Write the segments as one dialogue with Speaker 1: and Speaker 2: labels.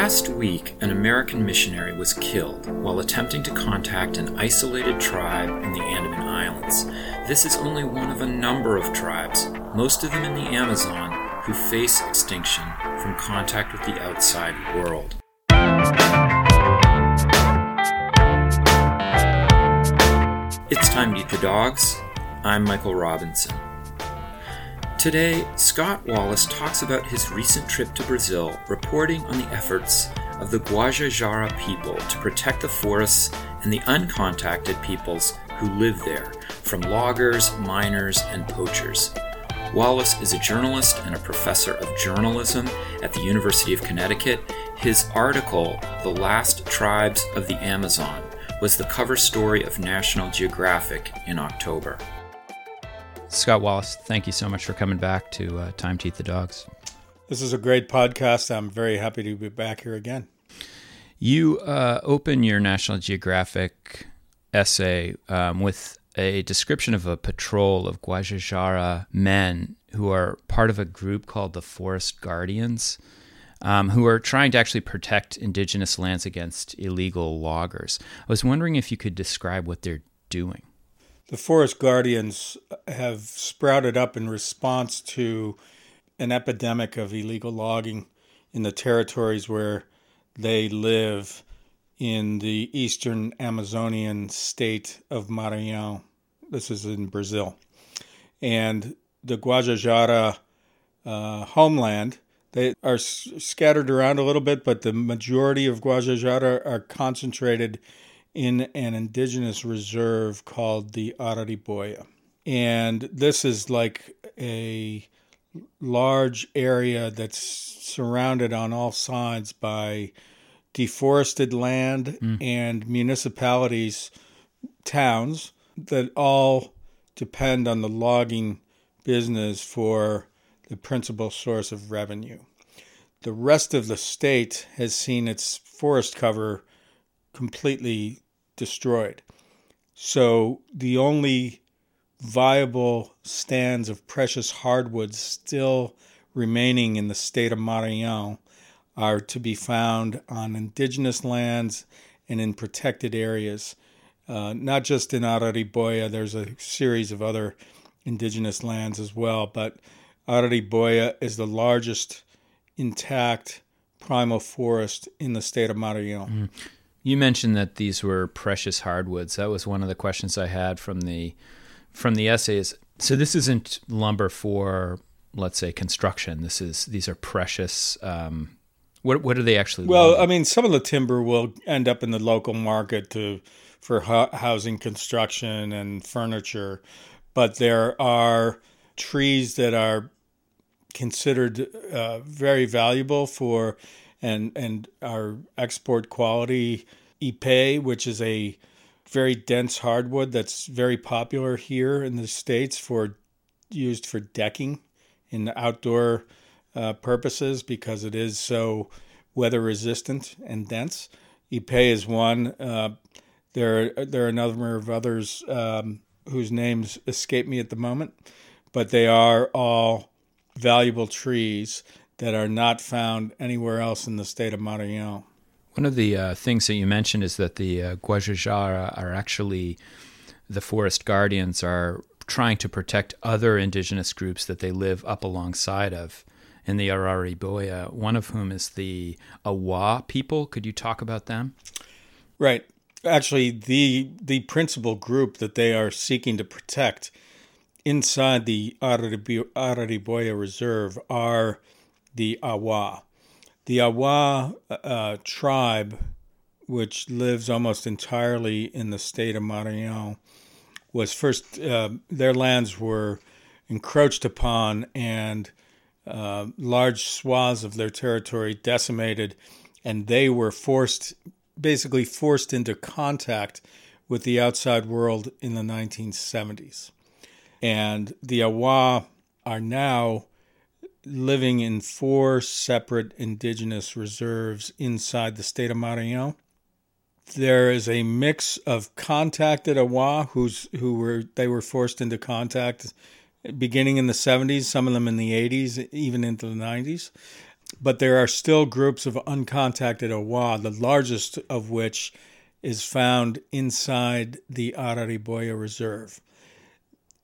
Speaker 1: Last week, an American missionary was killed while attempting to contact an isolated tribe in the Andaman Islands. This is only one of a number of tribes, most of them in the Amazon, who face extinction from contact with the outside world. It's time to eat the dogs. I'm Michael Robinson. Today, Scott Wallace talks about his recent trip to Brazil, reporting on the efforts of the Guajajara people to protect the forests and the uncontacted peoples who live there, from loggers, miners, and poachers. Wallace is a journalist and a professor of journalism at the University of Connecticut. His article, The Last Tribes of the Amazon, was the cover story of National Geographic in October. Scott Wallace, thank you so much for coming back to uh, Time to Eat the Dogs.
Speaker 2: This is a great podcast. I'm very happy to be back here again.
Speaker 1: You uh, open your National Geographic essay um, with a description of a patrol of Guajajara men who are part of a group called the Forest Guardians, um, who are trying to actually protect indigenous lands against illegal loggers. I was wondering if you could describe what they're doing
Speaker 2: the forest guardians have sprouted up in response to an epidemic of illegal logging in the territories where they live in the eastern Amazonian state of Maranhão. This is in Brazil. And the Guajajara uh, homeland, they are s- scattered around a little bit, but the majority of Guajajara are concentrated in an indigenous reserve called the Arariboia. And this is like a large area that's surrounded on all sides by deforested land mm. and municipalities, towns that all depend on the logging business for the principal source of revenue. The rest of the state has seen its forest cover completely destroyed. So the only viable stands of precious hardwoods still remaining in the state of Maranhão are to be found on indigenous lands and in protected areas. Uh, not just in Arariboia, there's a series of other indigenous lands as well, but Arariboia is the largest intact primal forest in the state of Maranhão. Mm.
Speaker 1: You mentioned that these were precious hardwoods. That was one of the questions I had from the from the essays. So this isn't lumber for let's say construction. This is these are precious. Um, what what are they actually?
Speaker 2: Well, I mean, some of the timber will end up in the local market to for housing construction and furniture, but there are trees that are considered uh, very valuable for and and our export quality ipe, which is a very dense hardwood that's very popular here in the states for used for decking in outdoor uh, purposes because it is so weather resistant and dense. Ipe is one. Uh, there, there are a number of others um, whose names escape me at the moment, but they are all valuable trees that are not found anywhere else in the state of Maranhão.
Speaker 1: One of the uh, things that you mentioned is that the uh, Guajajara are actually the forest guardians are trying to protect other indigenous groups that they live up alongside of in the Arariboia, one of whom is the Awa people. Could you talk about them?
Speaker 2: Right. Actually, the the principal group that they are seeking to protect inside the Arariboia Reserve are the Awa. The Awa uh, tribe, which lives almost entirely in the state of Maranhão, was first, uh, their lands were encroached upon and uh, large swaths of their territory decimated, and they were forced, basically forced into contact with the outside world in the 1970s. And the Awa are now living in four separate indigenous reserves inside the state of Maranhão. There is a mix of contacted Awa who's who were they were forced into contact beginning in the 70s, some of them in the 80s, even into the 90s. but there are still groups of uncontacted Awa, the largest of which is found inside the Arariboia Reserve.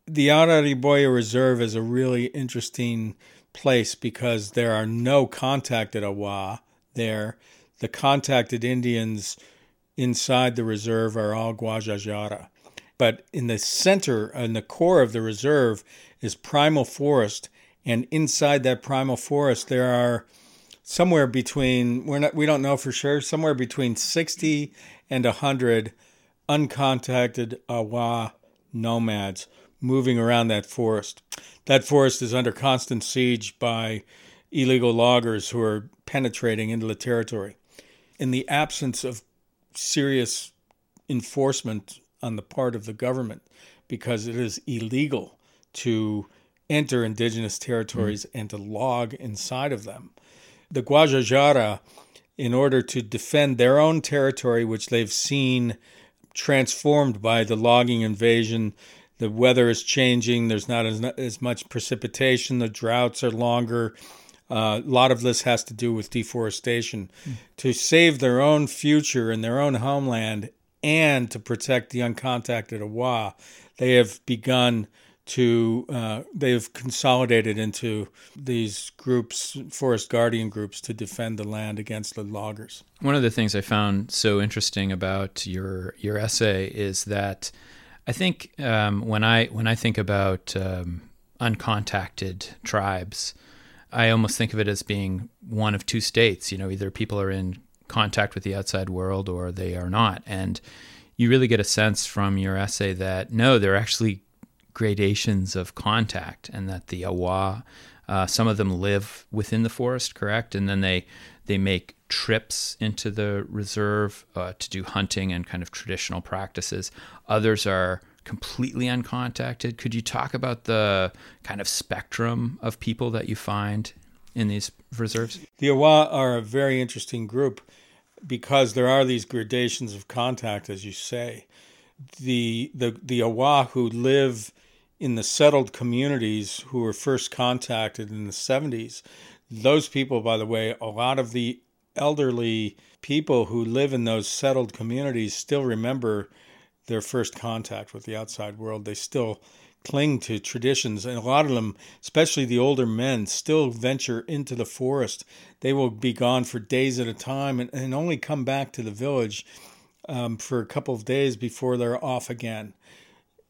Speaker 2: The Arariboia Reserve is a really interesting place because there are no contacted Awa there. The contacted Indians inside the reserve are all Guajajara. But in the center, in the core of the reserve, is primal forest, and inside that primal forest, there are somewhere between we're not we don't know for sure somewhere between 60 and 100 uncontacted awa nomads moving around that forest that forest is under constant siege by illegal loggers who are penetrating into the territory in the absence of serious enforcement on the part of the government because it is illegal to enter indigenous territories mm. and to log inside of them the Guajajara, in order to defend their own territory, which they've seen transformed by the logging invasion, the weather is changing. There's not as, as much precipitation. The droughts are longer. Uh, a lot of this has to do with deforestation. Mm. To save their own future and their own homeland and to protect the uncontacted Awa, they have begun to uh, they've consolidated into these groups, forest guardian groups, to defend the land against the loggers.
Speaker 1: One of the things I found so interesting about your your essay is that I think um, when I when I think about um, uncontacted tribes, I almost think of it as being one of two states. You know, either people are in contact with the outside world or they are not, and you really get a sense from your essay that no, they're actually gradations of contact, and that the awa, uh, some of them live within the forest, correct, and then they they make trips into the reserve uh, to do hunting and kind of traditional practices. Others are completely uncontacted. Could you talk about the kind of spectrum of people that you find in these reserves?
Speaker 2: The Awa are a very interesting group because there are these gradations of contact, as you say. The the the Awa who live in the settled communities who were first contacted in the 70s, those people, by the way, a lot of the elderly people who live in those settled communities still remember their first contact with the outside world. They still cling to traditions, and a lot of them, especially the older men, still venture into the forest. They will be gone for days at a time and, and only come back to the village um, for a couple of days before they're off again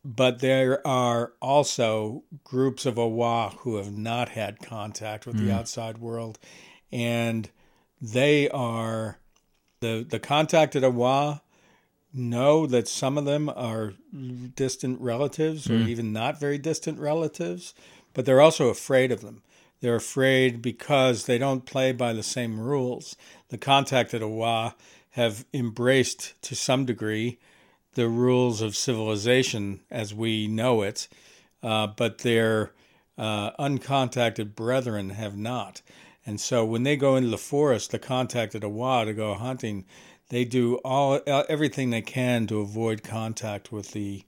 Speaker 2: but there are also groups of Awa who have not had contact with mm. the hmm. outside world, and they are the the contacted Awa know that some of them are distant relatives mm. or hmm. even not very distant relatives, but they're also afraid of them. They're afraid because they don't play by the same rules. The contacted Awa have embraced to some degree the rules of civilization as we know it, uh, but their uh, uncontacted brethren have not. And so when they go into the forest, the contacted Awa to go hunting, they do all uh, everything they can to avoid contact with the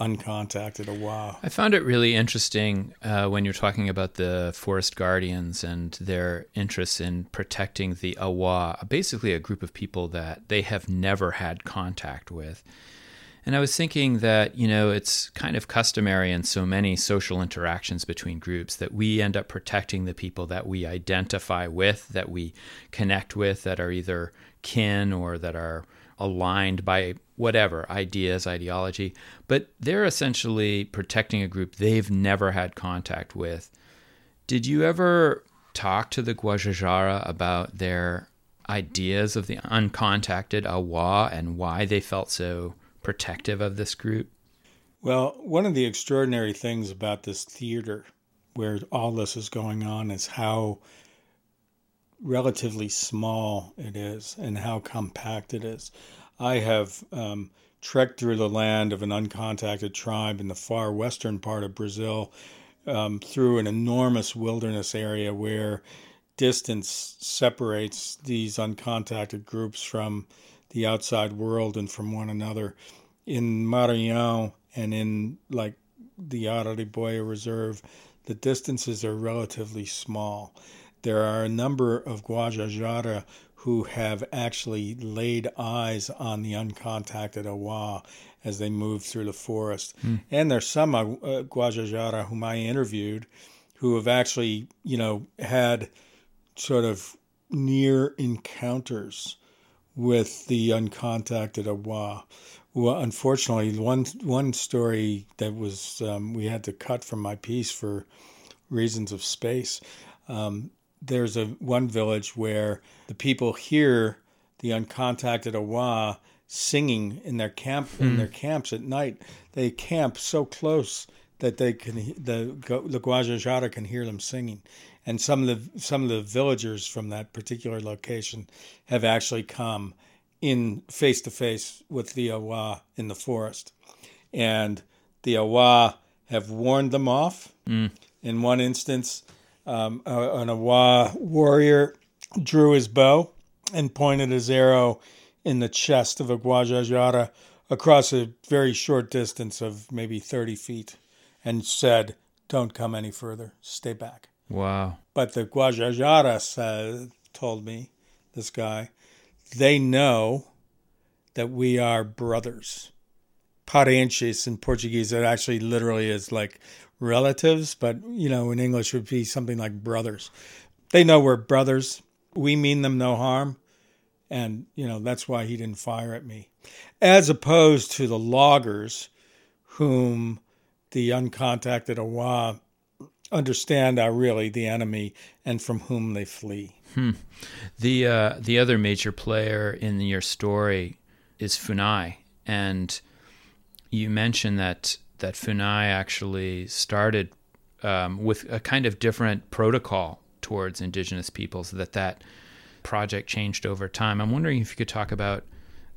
Speaker 2: uncontacted Awa.
Speaker 1: I found it really interesting uh, when you're talking about the forest guardians and their interests in protecting the Awa, basically a group of people that they have never had contact with. And I was thinking that, you know, it's kind of customary in so many social interactions between groups that we end up protecting the people that we identify with, that we connect with, that are either kin or that are aligned by whatever ideas, ideology. But they're essentially protecting a group they've never had contact with. Did you ever talk to the Guajajara about their ideas of the uncontacted Awa and why they felt so protective of this group?
Speaker 2: Well, one of the extraordinary things about this theater where all this is going on is how relatively small it is and how compact it is. I have um, trekked through the land of an uncontacted tribe in the far western part of Brazil um, through an enormous wilderness area where distance separates these uncontacted groups from the outside world and from one another. In Maranhão and in like the Arariboia Reserve, the distances are relatively small. there are a number of Guajajara who have actually laid eyes on the uncontacted Awa as they move through the forest. Mm. And there's some uh, Guajajara whom I interviewed who have actually, you know, had sort of near encounters with the uncontacted Awa. Well, unfortunately, one one story that was um, we had to cut from my piece for reasons of space. Um, there's a one village where the people hear the uncontacted Awa singing in their camp hmm. in their camps at night. They camp so close that they can the the Guajajara can hear them singing, and some of the some of the villagers from that particular location have actually come in face to face with the Awa in the forest, and the Awa have warned them off. Mm. In one instance, um, an Awa warrior drew his bow and pointed his arrow in the chest of a Guajajara across a very short distance of maybe 30 feet and said, Don't come any further, stay back.
Speaker 1: Wow.
Speaker 2: But the Guajajara said, told me, this guy, they know that we are brothers. Parentes in Portuguese, it actually literally is like relatives, but you know, in English would be something like brothers. They know we're brothers. We mean them no harm. And, you know, that's why he didn't fire at me. As opposed to the loggers whom the uncontacted Awa understand are really the enemy and from whom they flee.
Speaker 1: Hmm. The uh, the other major player in your story is Funai, and you mentioned that that Funai actually started um, with a kind of different protocol towards indigenous peoples. That that project changed over time. I'm wondering if you could talk about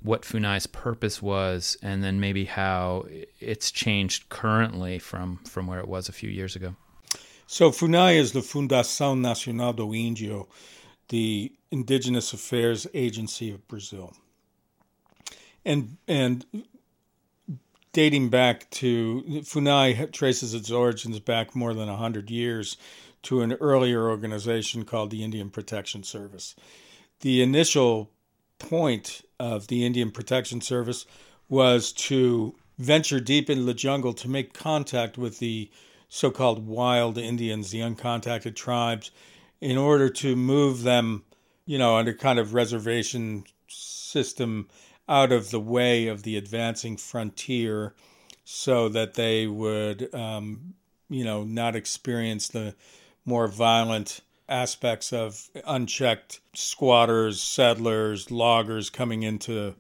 Speaker 1: what Funai's purpose was, and then maybe how it's changed currently from from where it was a few years ago.
Speaker 2: So Funai is the Fundação Nacional do Índio, the Indigenous Affairs Agency of Brazil. And and dating back to Funai traces its origins back more than 100 years to an earlier organization called the Indian Protection Service. The initial point of the Indian Protection Service was to venture deep into the jungle to make contact with the so called wild Indians, the uncontacted tribes, in order to move them, you know, under kind of reservation system out of the way of the advancing frontier so that they would, um, you know, not experience the more violent aspects of unchecked squatters, settlers, loggers coming into,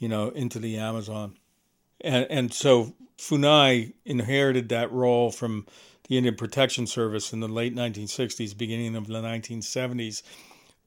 Speaker 2: you know, into the Amazon. And, and so Funai inherited that role from the Indian Protection Service in the late 1960s, beginning of the 1970s.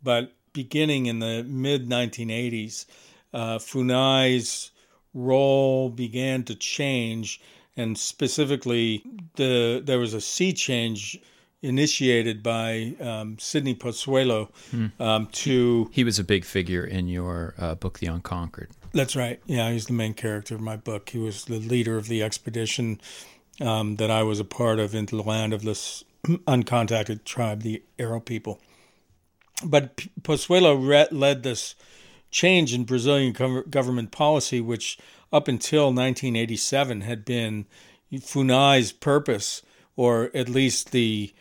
Speaker 2: But beginning in the mid 1980s, uh, Funai's role began to change, and specifically, the there was a sea change initiated by um, Sydney Possuelo hmm. um, to.
Speaker 1: He was a big figure in your uh, book, The Unconquered.
Speaker 2: That's right. Yeah, he's the main character of my book. He was the leader of the expedition um, that I was a part of into the land of this uncontacted tribe, the Arrow people. But Possuelo re- led this change in Brazilian government policy, which up until 1987 had been Funai's purpose, or at least the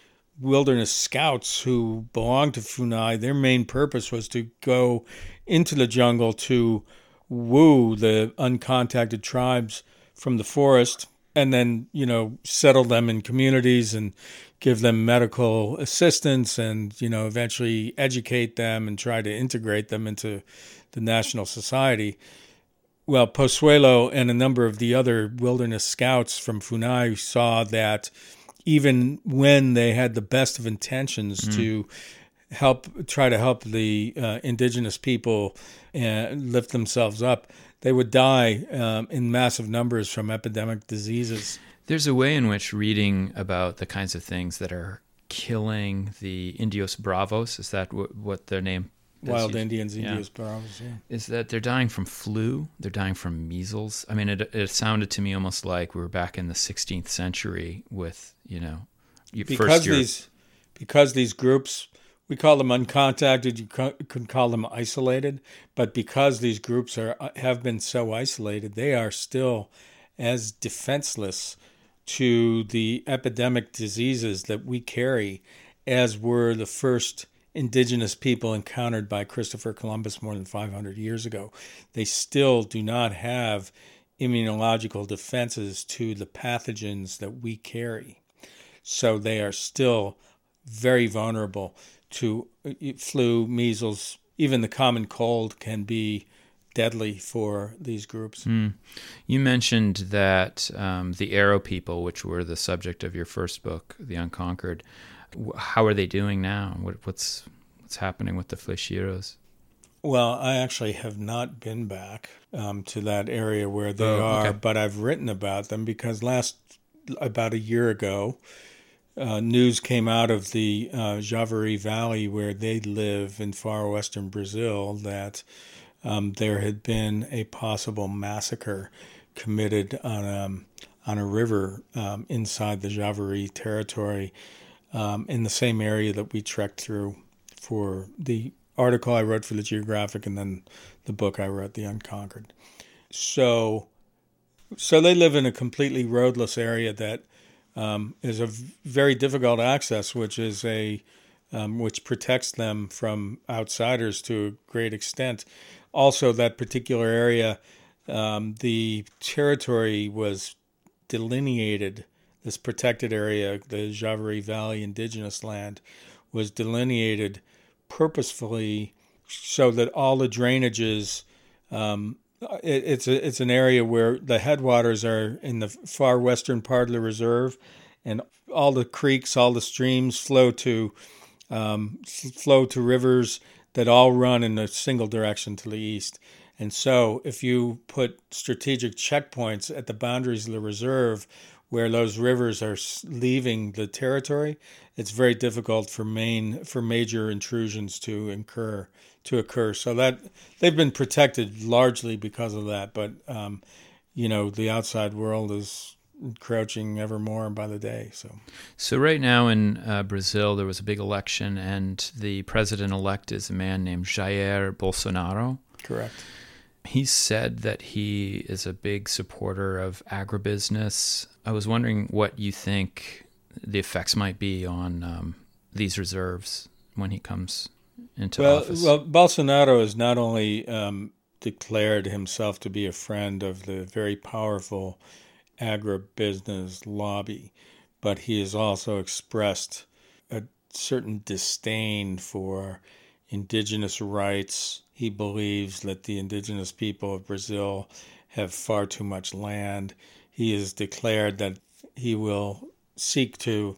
Speaker 2: wilderness scouts who belonged to Funai, their main purpose was to go into the jungle to woo the uncontacted tribes from the forest and then, you know, settle them in communities and give them medical assistance and, you know, eventually educate them and try to integrate them into the national society. Well, Possuelo and a number of the other wilderness scouts from Funai saw that even when they had the best of intentions mm. to help try to help the uh, indigenous people uh, lift themselves up, they would die um, in massive numbers from epidemic diseases.
Speaker 1: There's a way in which reading about the kinds of things that are killing the Indios Bravos is that w- what their name
Speaker 2: Wild Indians, Indios. Bravos, yeah.
Speaker 1: Is that they're dying from flu, they're dying from measles. I mean, it, it sounded to me almost like we were back in the 16th century with, you know,
Speaker 2: because these because these groups we call them uncontacted. You could call them isolated, but because these groups are uh, have been so isolated, they are still as defenseless to the epidemic diseases that we carry as were the first indigenous people encountered by Christopher Columbus more than 500 years ago. They still do not have immunological defenses to the pathogens that we carry. So they are still very vulnerable to uh, flu, measles, even the common cold can be deadly for these groups. Mm.
Speaker 1: You mentioned that um, the Arrow people, which were the subject of your first book, The Unconquered, how are they doing now? What, what's what's happening with the Flecheiros?
Speaker 2: Well, I actually have not been back um, to that area where they oh, are, okay. but I've written about them because last about a year ago, uh, news came out of the uh, Javari Valley where they live in far western Brazil that um, there had been a possible massacre committed on a, um, on a river um, inside the Javari territory um, in the same area that we trekked through for the article I wrote for the Geographic and then the book I wrote, The Unconquered. So, so they live in a completely roadless area that um, is a very difficult access, which is a um, which protects them from outsiders to a great extent. Also, that particular area, um, the territory was delineated. This protected area, the Javari Valley Indigenous Land, was delineated purposefully so that all the drainages um, it, it's a, it's an area where the headwaters are in the far western part of the reserve, and all the creeks, all the streams flow to um, flow to rivers that all run in a single direction to the east. And so, if you put strategic checkpoints at the boundaries of the reserve where those rivers are leaving the territory, it's very difficult for main for major intrusions to incur to occur. So that they've been protected largely because of that. But um, you know, the outside world is encroaching ever more by the day. So,
Speaker 1: so right now in uh, Brazil, there was a big election, and the president elect is a man named Jair Bolsonaro.
Speaker 2: Correct.
Speaker 1: He said that he is a big supporter of agribusiness. I was wondering what you think the effects might be on um, these reserves when he comes into
Speaker 2: well,
Speaker 1: office.
Speaker 2: Well, Bolsonaro has not only um, declared himself to be a friend of the very powerful agribusiness lobby, but he has also expressed a certain disdain for indigenous rights. He believes that the indigenous people of Brazil have far too much land. He has declared that he will seek to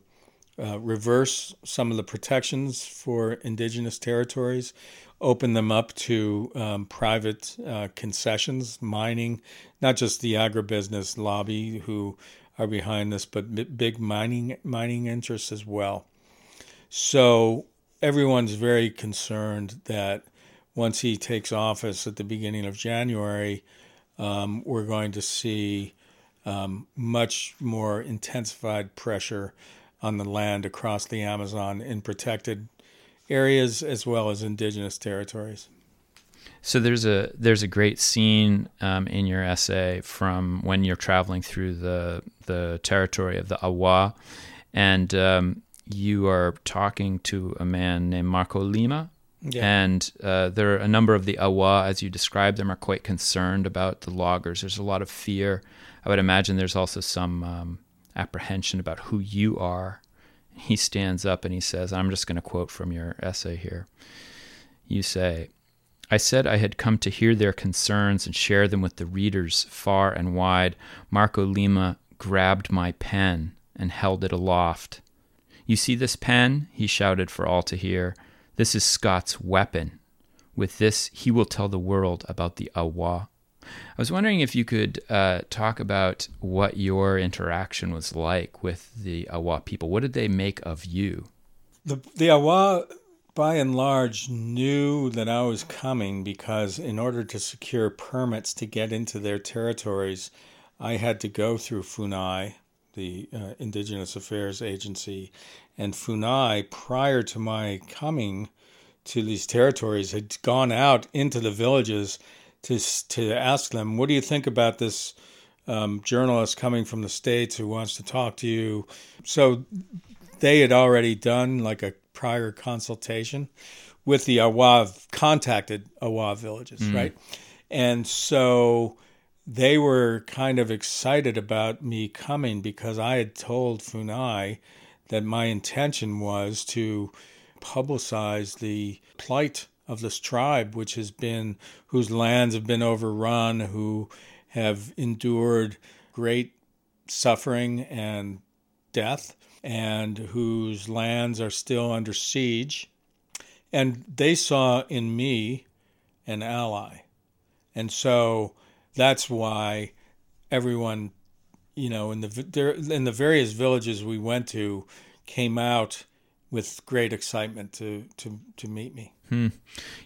Speaker 2: uh, reverse some of the protections for indigenous territories, open them up to um, private uh, concessions, mining, not just the agribusiness lobby who are behind this, but big mining mining interests as well. So everyone's very concerned that once he takes office at the beginning of January, um, we're going to see um, much more intensified pressure on the land across the Amazon in protected areas as well as indigenous territories.
Speaker 1: So there's a there's a great scene um, in your essay from when you're traveling through the the territory of the Awa, and um, you are talking to a man named Marco Lima. Yeah. And uh, there are a number of the Awa, as you describe them, are quite concerned about the loggers. There's a lot of fear. I would imagine there's also some um, apprehension about who you are. He stands up and he says, I'm just going to quote from your essay here. You say, I said I had come to hear their concerns and share them with the readers far and wide. Marco Lima grabbed my pen and held it aloft. You see this pen? he shouted for all to hear. This is Scott's weapon. With this, he will tell the world about the Awa. I was wondering if you could uh, talk about what your interaction was like with the Awa people. What did they make of you?
Speaker 2: The, the Awa, by and large, knew that I was coming because, in order to secure permits to get into their territories, I had to go through Funai, the uh, Indigenous Affairs Agency. And Funai, prior to my coming to these territories, had gone out into the villages to, to ask them, What do you think about this um, journalist coming from the States who wants to talk to you? So they had already done like a prior consultation with the Awa, contacted Awa villages, mm. right? And so they were kind of excited about me coming because I had told Funai that my intention was to publicize the plight of this tribe, which has been, whose lands have been overrun, who have endured great suffering and death, and whose lands are still under siege. And they saw in me an ally. And so that's why everyone, you know, in the in the various villages we went to, came out with great excitement to to to meet me.
Speaker 1: Hmm.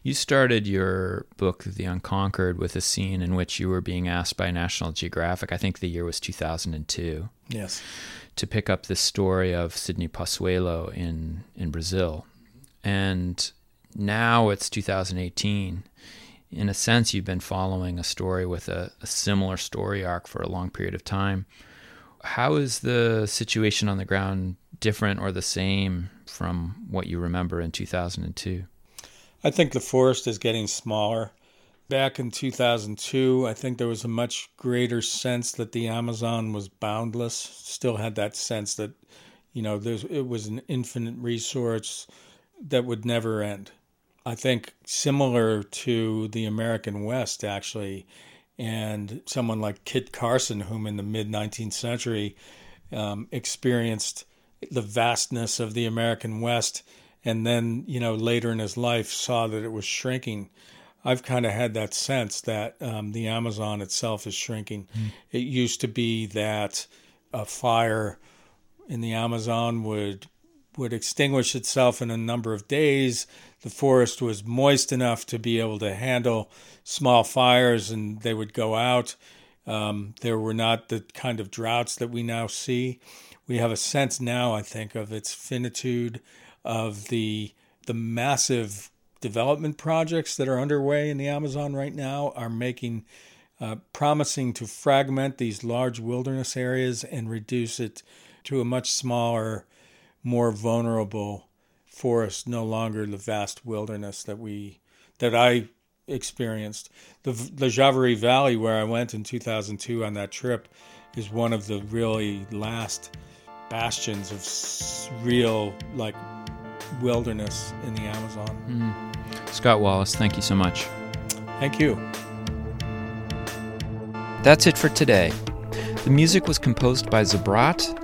Speaker 1: You started your book, The Unconquered, with a scene in which you were being asked by National Geographic. I think the year was 2002.
Speaker 2: Yes.
Speaker 1: To pick up the story of Sydney Possuelo in in Brazil, and now it's 2018 in a sense, you've been following a story with a, a, similar story arc for a long period of time. How is the situation on the ground different or the same from what you remember in 2002?
Speaker 2: I think the forest is getting smaller. Back in 2002, I think there was a much greater sense that the Amazon was boundless. Still had that sense that, you know, it was an infinite resource that would never end. I think similar to the American West, actually, and someone like Kit Carson, whom in the mid 19th century um, experienced the vastness of the American West, and then, you know, later in his life saw that it was shrinking. I've kind of had that sense that um, the Amazon itself is shrinking. Mm. It used to be that a fire in the Amazon would would extinguish itself in a number of days. The forest was moist enough to be able to handle small fires and they would go out. Um, there were not the kind of droughts that we now see. We have a sense now, I think, of its finitude, of the the massive development projects that are underway in the Amazon right now are making uh, promising to fragment these large wilderness areas and reduce it to a much smaller more vulnerable forest, no longer the vast wilderness that we that I experienced. The the Javari Valley, where I went in 2002 on that trip, is one of the really last bastions of real like wilderness in the Amazon.
Speaker 1: Mm. Scott Wallace, thank you so much.
Speaker 2: Thank you.
Speaker 1: That's it for today. The music was composed by Zabrat